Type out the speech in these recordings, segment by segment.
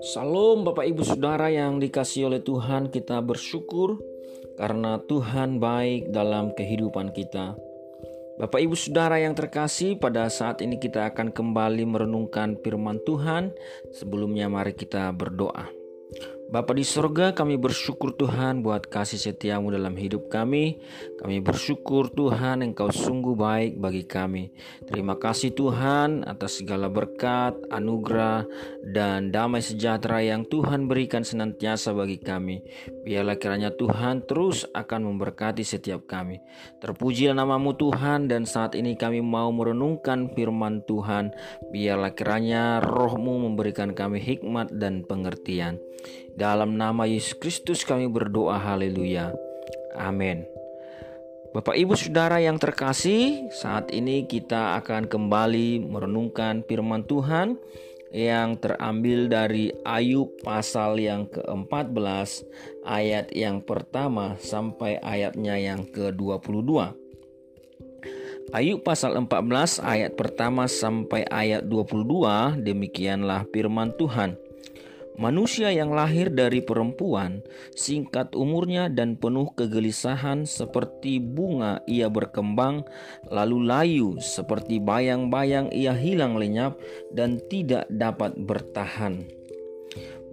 Salam Bapak Ibu Saudara yang dikasih oleh Tuhan kita bersyukur karena Tuhan baik dalam kehidupan kita. Bapak Ibu Saudara yang terkasih pada saat ini kita akan kembali merenungkan firman Tuhan Sebelumnya mari kita berdoa Bapa di sorga kami bersyukur Tuhan buat kasih setiamu dalam hidup kami. Kami bersyukur Tuhan engkau sungguh baik bagi kami. Terima kasih Tuhan atas segala berkat, anugerah, dan damai sejahtera yang Tuhan berikan senantiasa bagi kami. Biarlah kiranya Tuhan terus akan memberkati setiap kami. Terpujilah namamu Tuhan dan saat ini kami mau merenungkan firman Tuhan. Biarlah kiranya rohmu memberikan kami hikmat dan pengertian dalam nama Yesus Kristus kami berdoa haleluya. Amin. Bapak Ibu Saudara yang terkasih, saat ini kita akan kembali merenungkan firman Tuhan yang terambil dari Ayub pasal yang ke-14 ayat yang pertama sampai ayatnya yang ke-22. Ayub pasal 14 ayat pertama sampai ayat 22 demikianlah firman Tuhan. Manusia yang lahir dari perempuan, singkat umurnya dan penuh kegelisahan seperti bunga ia berkembang, lalu layu seperti bayang-bayang ia hilang lenyap dan tidak dapat bertahan.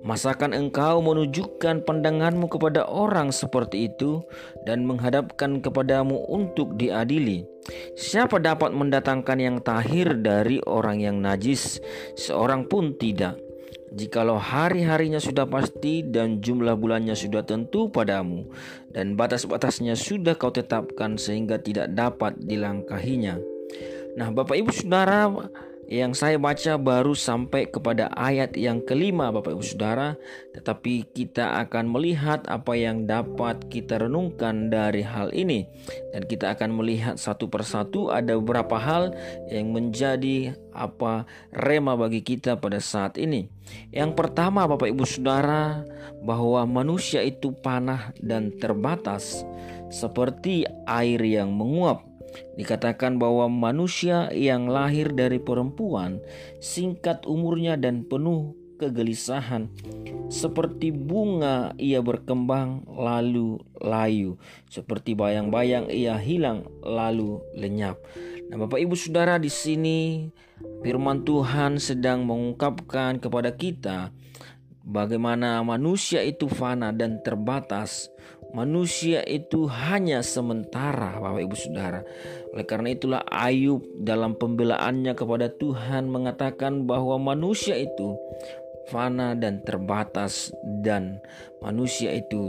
Masakan engkau menunjukkan pandanganmu kepada orang seperti itu dan menghadapkan kepadamu untuk diadili? Siapa dapat mendatangkan yang tahir dari orang yang najis? Seorang pun tidak. Jikalau hari-harinya sudah pasti dan jumlah bulannya sudah tentu padamu dan batas-batasnya sudah kau tetapkan sehingga tidak dapat dilangkahinya. Nah, Bapak Ibu Saudara, yang saya baca baru sampai kepada ayat yang kelima Bapak Ibu Saudara. Tetapi kita akan melihat apa yang dapat kita renungkan dari hal ini. Dan kita akan melihat satu persatu ada beberapa hal yang menjadi apa rema bagi kita pada saat ini. Yang pertama Bapak Ibu Saudara bahwa manusia itu panah dan terbatas Seperti air yang menguap Dikatakan bahwa manusia yang lahir dari perempuan singkat umurnya dan penuh kegelisahan. Seperti bunga ia berkembang lalu layu, seperti bayang-bayang ia hilang lalu lenyap. Nah, Bapak Ibu Saudara di sini firman Tuhan sedang mengungkapkan kepada kita bagaimana manusia itu fana dan terbatas Manusia itu hanya sementara, Bapak Ibu Saudara. Oleh karena itulah Ayub dalam pembelaannya kepada Tuhan mengatakan bahwa manusia itu fana dan terbatas dan manusia itu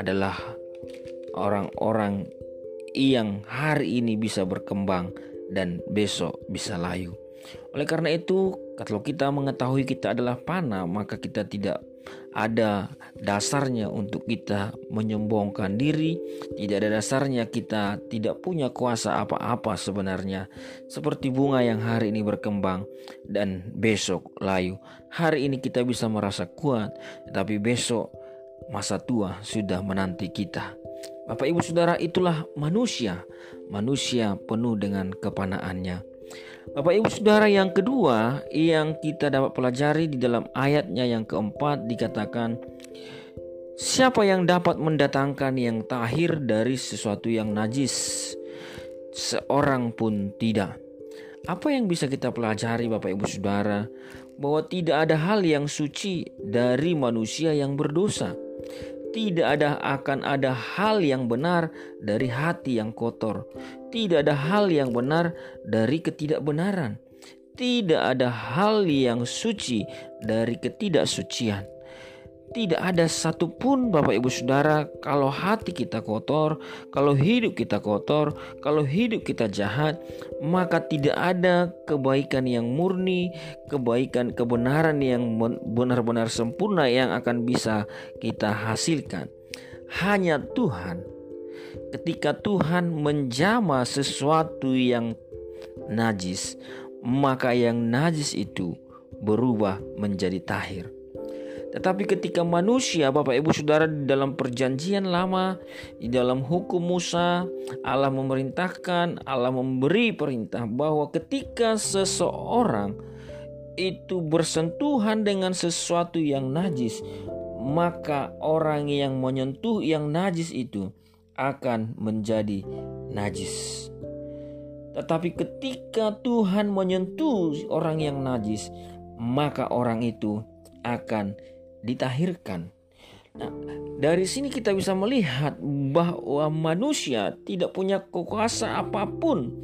adalah orang-orang yang hari ini bisa berkembang dan besok bisa layu. Oleh karena itu, kalau kita mengetahui kita adalah panah, maka kita tidak ada dasarnya untuk kita menyombongkan diri, tidak ada dasarnya kita tidak punya kuasa apa-apa sebenarnya, seperti bunga yang hari ini berkembang dan besok layu. Hari ini kita bisa merasa kuat, tetapi besok masa tua sudah menanti kita. Bapak, ibu, saudara, itulah manusia, manusia penuh dengan kepanaannya. Bapak Ibu Saudara yang kedua yang kita dapat pelajari di dalam ayatnya yang keempat dikatakan Siapa yang dapat mendatangkan yang tahir dari sesuatu yang najis? Seorang pun tidak. Apa yang bisa kita pelajari Bapak Ibu Saudara? Bahwa tidak ada hal yang suci dari manusia yang berdosa tidak ada akan ada hal yang benar dari hati yang kotor. Tidak ada hal yang benar dari ketidakbenaran. Tidak ada hal yang suci dari ketidaksucian. Tidak ada satupun Bapak Ibu Saudara kalau hati kita kotor, kalau hidup kita kotor, kalau hidup kita jahat, maka tidak ada kebaikan yang murni, kebaikan kebenaran yang benar-benar sempurna yang akan bisa kita hasilkan. Hanya Tuhan ketika Tuhan menjama sesuatu yang najis, maka yang najis itu berubah menjadi tahir. Tetapi ketika manusia, Bapak Ibu Saudara, di dalam perjanjian lama, di dalam hukum Musa, Allah memerintahkan, Allah memberi perintah bahwa ketika seseorang itu bersentuhan dengan sesuatu yang najis, maka orang yang menyentuh yang najis itu akan menjadi najis. Tetapi ketika Tuhan menyentuh orang yang najis, maka orang itu akan ditahirkan. Nah, dari sini kita bisa melihat bahwa manusia tidak punya kuasa apa pun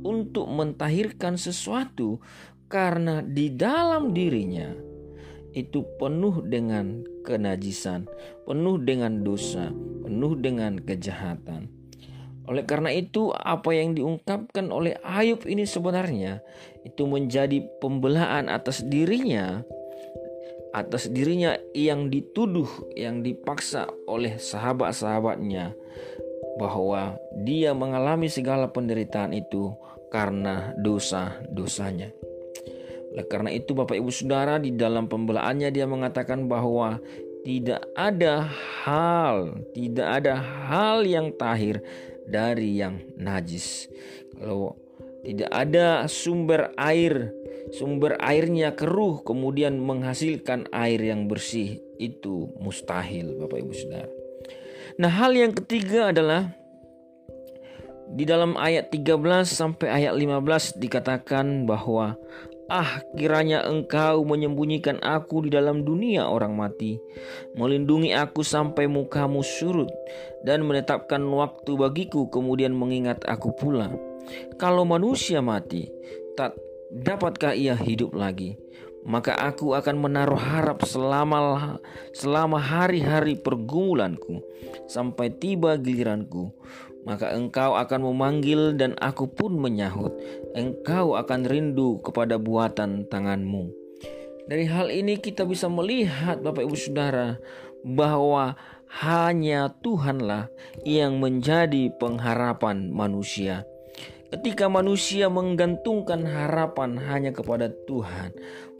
untuk mentahirkan sesuatu karena di dalam dirinya itu penuh dengan kenajisan, penuh dengan dosa, penuh dengan kejahatan. Oleh karena itu, apa yang diungkapkan oleh Ayub ini sebenarnya itu menjadi pembelaan atas dirinya, atas dirinya yang dituduh, yang dipaksa oleh sahabat-sahabatnya bahwa dia mengalami segala penderitaan itu karena dosa-dosanya. Oleh karena itu Bapak Ibu Saudara di dalam pembelaannya dia mengatakan bahwa tidak ada hal, tidak ada hal yang tahir dari yang najis. Kalau tidak ada sumber air, sumber airnya keruh kemudian menghasilkan air yang bersih itu mustahil Bapak Ibu Saudara. Nah, hal yang ketiga adalah di dalam ayat 13 sampai ayat 15 dikatakan bahwa Ah, kiranya engkau menyembunyikan aku di dalam dunia orang mati, melindungi aku sampai mukamu surut, dan menetapkan waktu bagiku, kemudian mengingat aku pula. Kalau manusia mati, tak dapatkah ia hidup lagi? Maka aku akan menaruh harap selama selama hari-hari pergumulanku sampai tiba giliranku maka engkau akan memanggil dan aku pun menyahut. Engkau akan rindu kepada buatan tanganmu. Dari hal ini kita bisa melihat Bapak Ibu Saudara bahwa hanya Tuhanlah yang menjadi pengharapan manusia. Ketika manusia menggantungkan harapan hanya kepada Tuhan,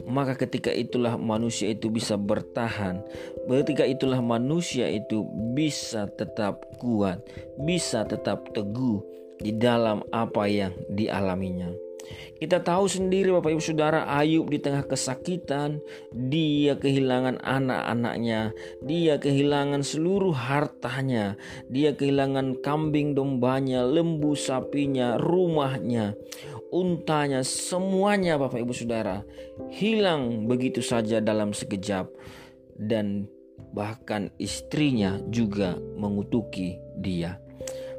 maka ketika itulah manusia itu bisa bertahan. Ketika itulah manusia itu bisa tetap kuat, bisa tetap teguh di dalam apa yang dialaminya. Kita tahu sendiri Bapak Ibu Saudara Ayub di tengah kesakitan Dia kehilangan anak-anaknya Dia kehilangan seluruh hartanya Dia kehilangan kambing dombanya Lembu sapinya Rumahnya Untanya Semuanya Bapak Ibu Saudara Hilang begitu saja dalam sekejap. Dan bahkan istrinya juga mengutuki dia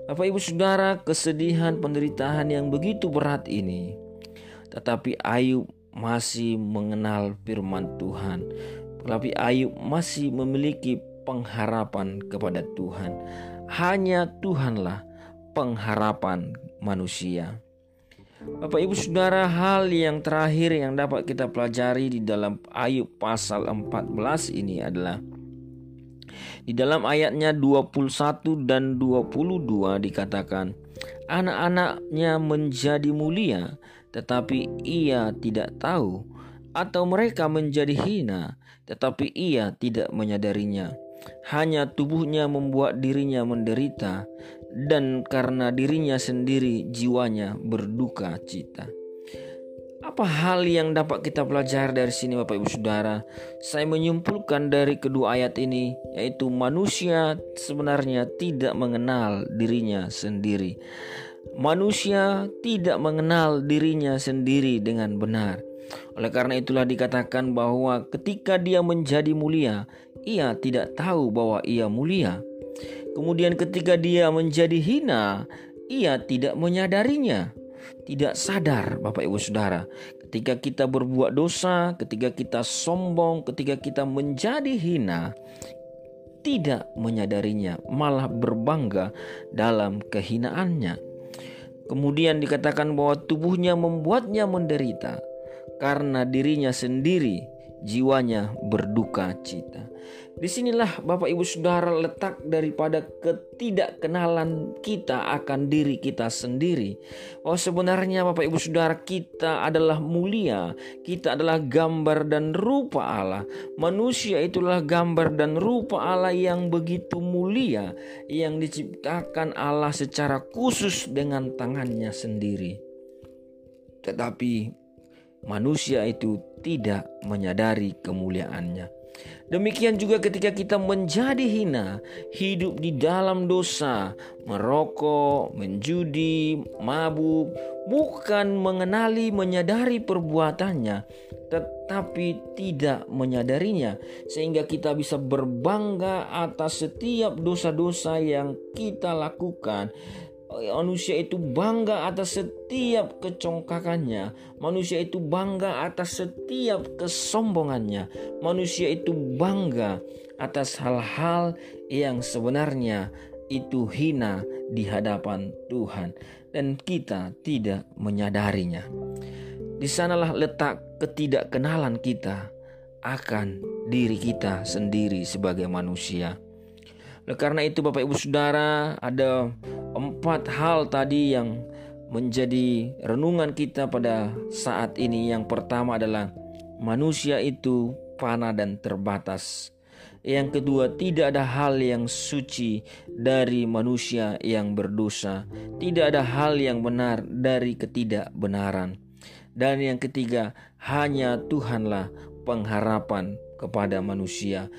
Bapak Ibu Saudara, kesedihan penderitaan yang begitu berat ini, tetapi Ayub masih mengenal firman Tuhan. Tetapi Ayub masih memiliki pengharapan kepada Tuhan. Hanya Tuhanlah pengharapan manusia. Bapak Ibu Saudara, hal yang terakhir yang dapat kita pelajari di dalam Ayub pasal 14 ini adalah di dalam ayatnya 21 dan 22 dikatakan, anak-anaknya menjadi mulia, tetapi ia tidak tahu, atau mereka menjadi hina, tetapi ia tidak menyadarinya. Hanya tubuhnya membuat dirinya menderita, dan karena dirinya sendiri jiwanya berduka cita. Apa hal yang dapat kita pelajari dari sini Bapak Ibu Saudara? Saya menyimpulkan dari kedua ayat ini yaitu manusia sebenarnya tidak mengenal dirinya sendiri. Manusia tidak mengenal dirinya sendiri dengan benar. Oleh karena itulah dikatakan bahwa ketika dia menjadi mulia, ia tidak tahu bahwa ia mulia. Kemudian ketika dia menjadi hina, ia tidak menyadarinya tidak sadar Bapak Ibu Saudara ketika kita berbuat dosa, ketika kita sombong, ketika kita menjadi hina tidak menyadarinya, malah berbangga dalam kehinaannya. Kemudian dikatakan bahwa tubuhnya membuatnya menderita karena dirinya sendiri jiwanya berduka cita. Di sinilah Bapak Ibu Saudara letak daripada ketidakkenalan kita akan diri kita sendiri. Oh sebenarnya Bapak Ibu Saudara kita adalah mulia, kita adalah gambar dan rupa Allah. Manusia itulah gambar dan rupa Allah yang begitu mulia, yang diciptakan Allah secara khusus dengan tangannya sendiri. Tetapi manusia itu tidak menyadari kemuliaannya. Demikian juga ketika kita menjadi hina, hidup di dalam dosa, merokok, menjudi, mabuk, bukan mengenali, menyadari perbuatannya, tetapi tidak menyadarinya, sehingga kita bisa berbangga atas setiap dosa-dosa yang kita lakukan Manusia itu bangga atas setiap kecongkakannya. Manusia itu bangga atas setiap kesombongannya. Manusia itu bangga atas hal-hal yang sebenarnya itu hina di hadapan Tuhan dan kita tidak menyadarinya. Di sanalah letak ketidakkenalan kita akan diri kita sendiri sebagai manusia. Oleh karena itu Bapak Ibu Saudara ada empat hal tadi yang menjadi renungan kita pada saat ini. Yang pertama adalah manusia itu panah dan terbatas. Yang kedua, tidak ada hal yang suci dari manusia yang berdosa. Tidak ada hal yang benar dari ketidakbenaran. Dan yang ketiga, hanya Tuhanlah pengharapan kepada manusia.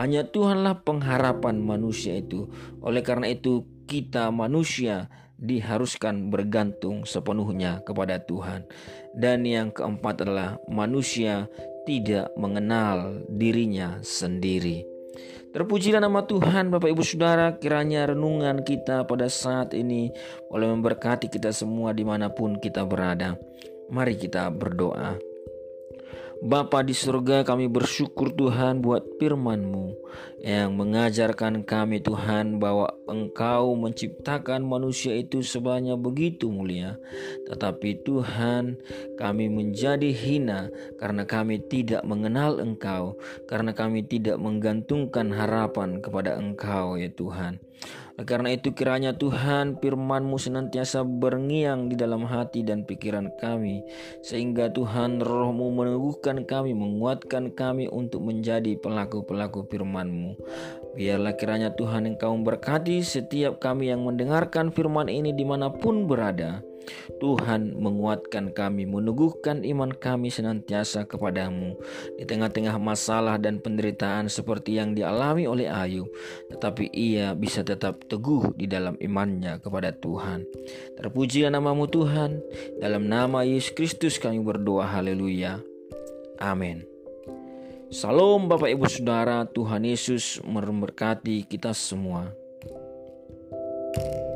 Hanya Tuhanlah pengharapan manusia itu. Oleh karena itu, kita manusia diharuskan bergantung sepenuhnya kepada Tuhan. Dan yang keempat adalah manusia tidak mengenal dirinya sendiri. Terpujilah nama Tuhan Bapak Ibu Saudara kiranya renungan kita pada saat ini boleh memberkati kita semua di mana pun kita berada. Mari kita berdoa. Bapa di surga kami bersyukur Tuhan buat firman-Mu yang mengajarkan kami Tuhan bahwa Engkau menciptakan manusia itu sebanyak begitu mulia. Tetapi Tuhan kami menjadi hina karena kami tidak mengenal Engkau, karena kami tidak menggantungkan harapan kepada Engkau ya Tuhan. Karena itu kiranya Tuhan firman-Mu senantiasa berngiang di dalam hati dan pikiran kami. Sehingga Tuhan roh-Mu meneguhkan kami, menguatkan kami untuk menjadi pelaku-pelaku firman-Mu. Biarlah kiranya Tuhan Engkau memberkati setiap kami yang mendengarkan firman ini di mana pun berada. Tuhan menguatkan kami, meneguhkan iman kami senantiasa kepadamu di tengah-tengah masalah dan penderitaan seperti yang dialami oleh Ayub, tetapi ia bisa tetap teguh di dalam imannya kepada Tuhan. Terpujilah namamu Tuhan, dalam nama Yesus Kristus kami berdoa, haleluya. Amin. Salam Bapak Ibu Saudara, Tuhan Yesus memberkati kita semua. thank you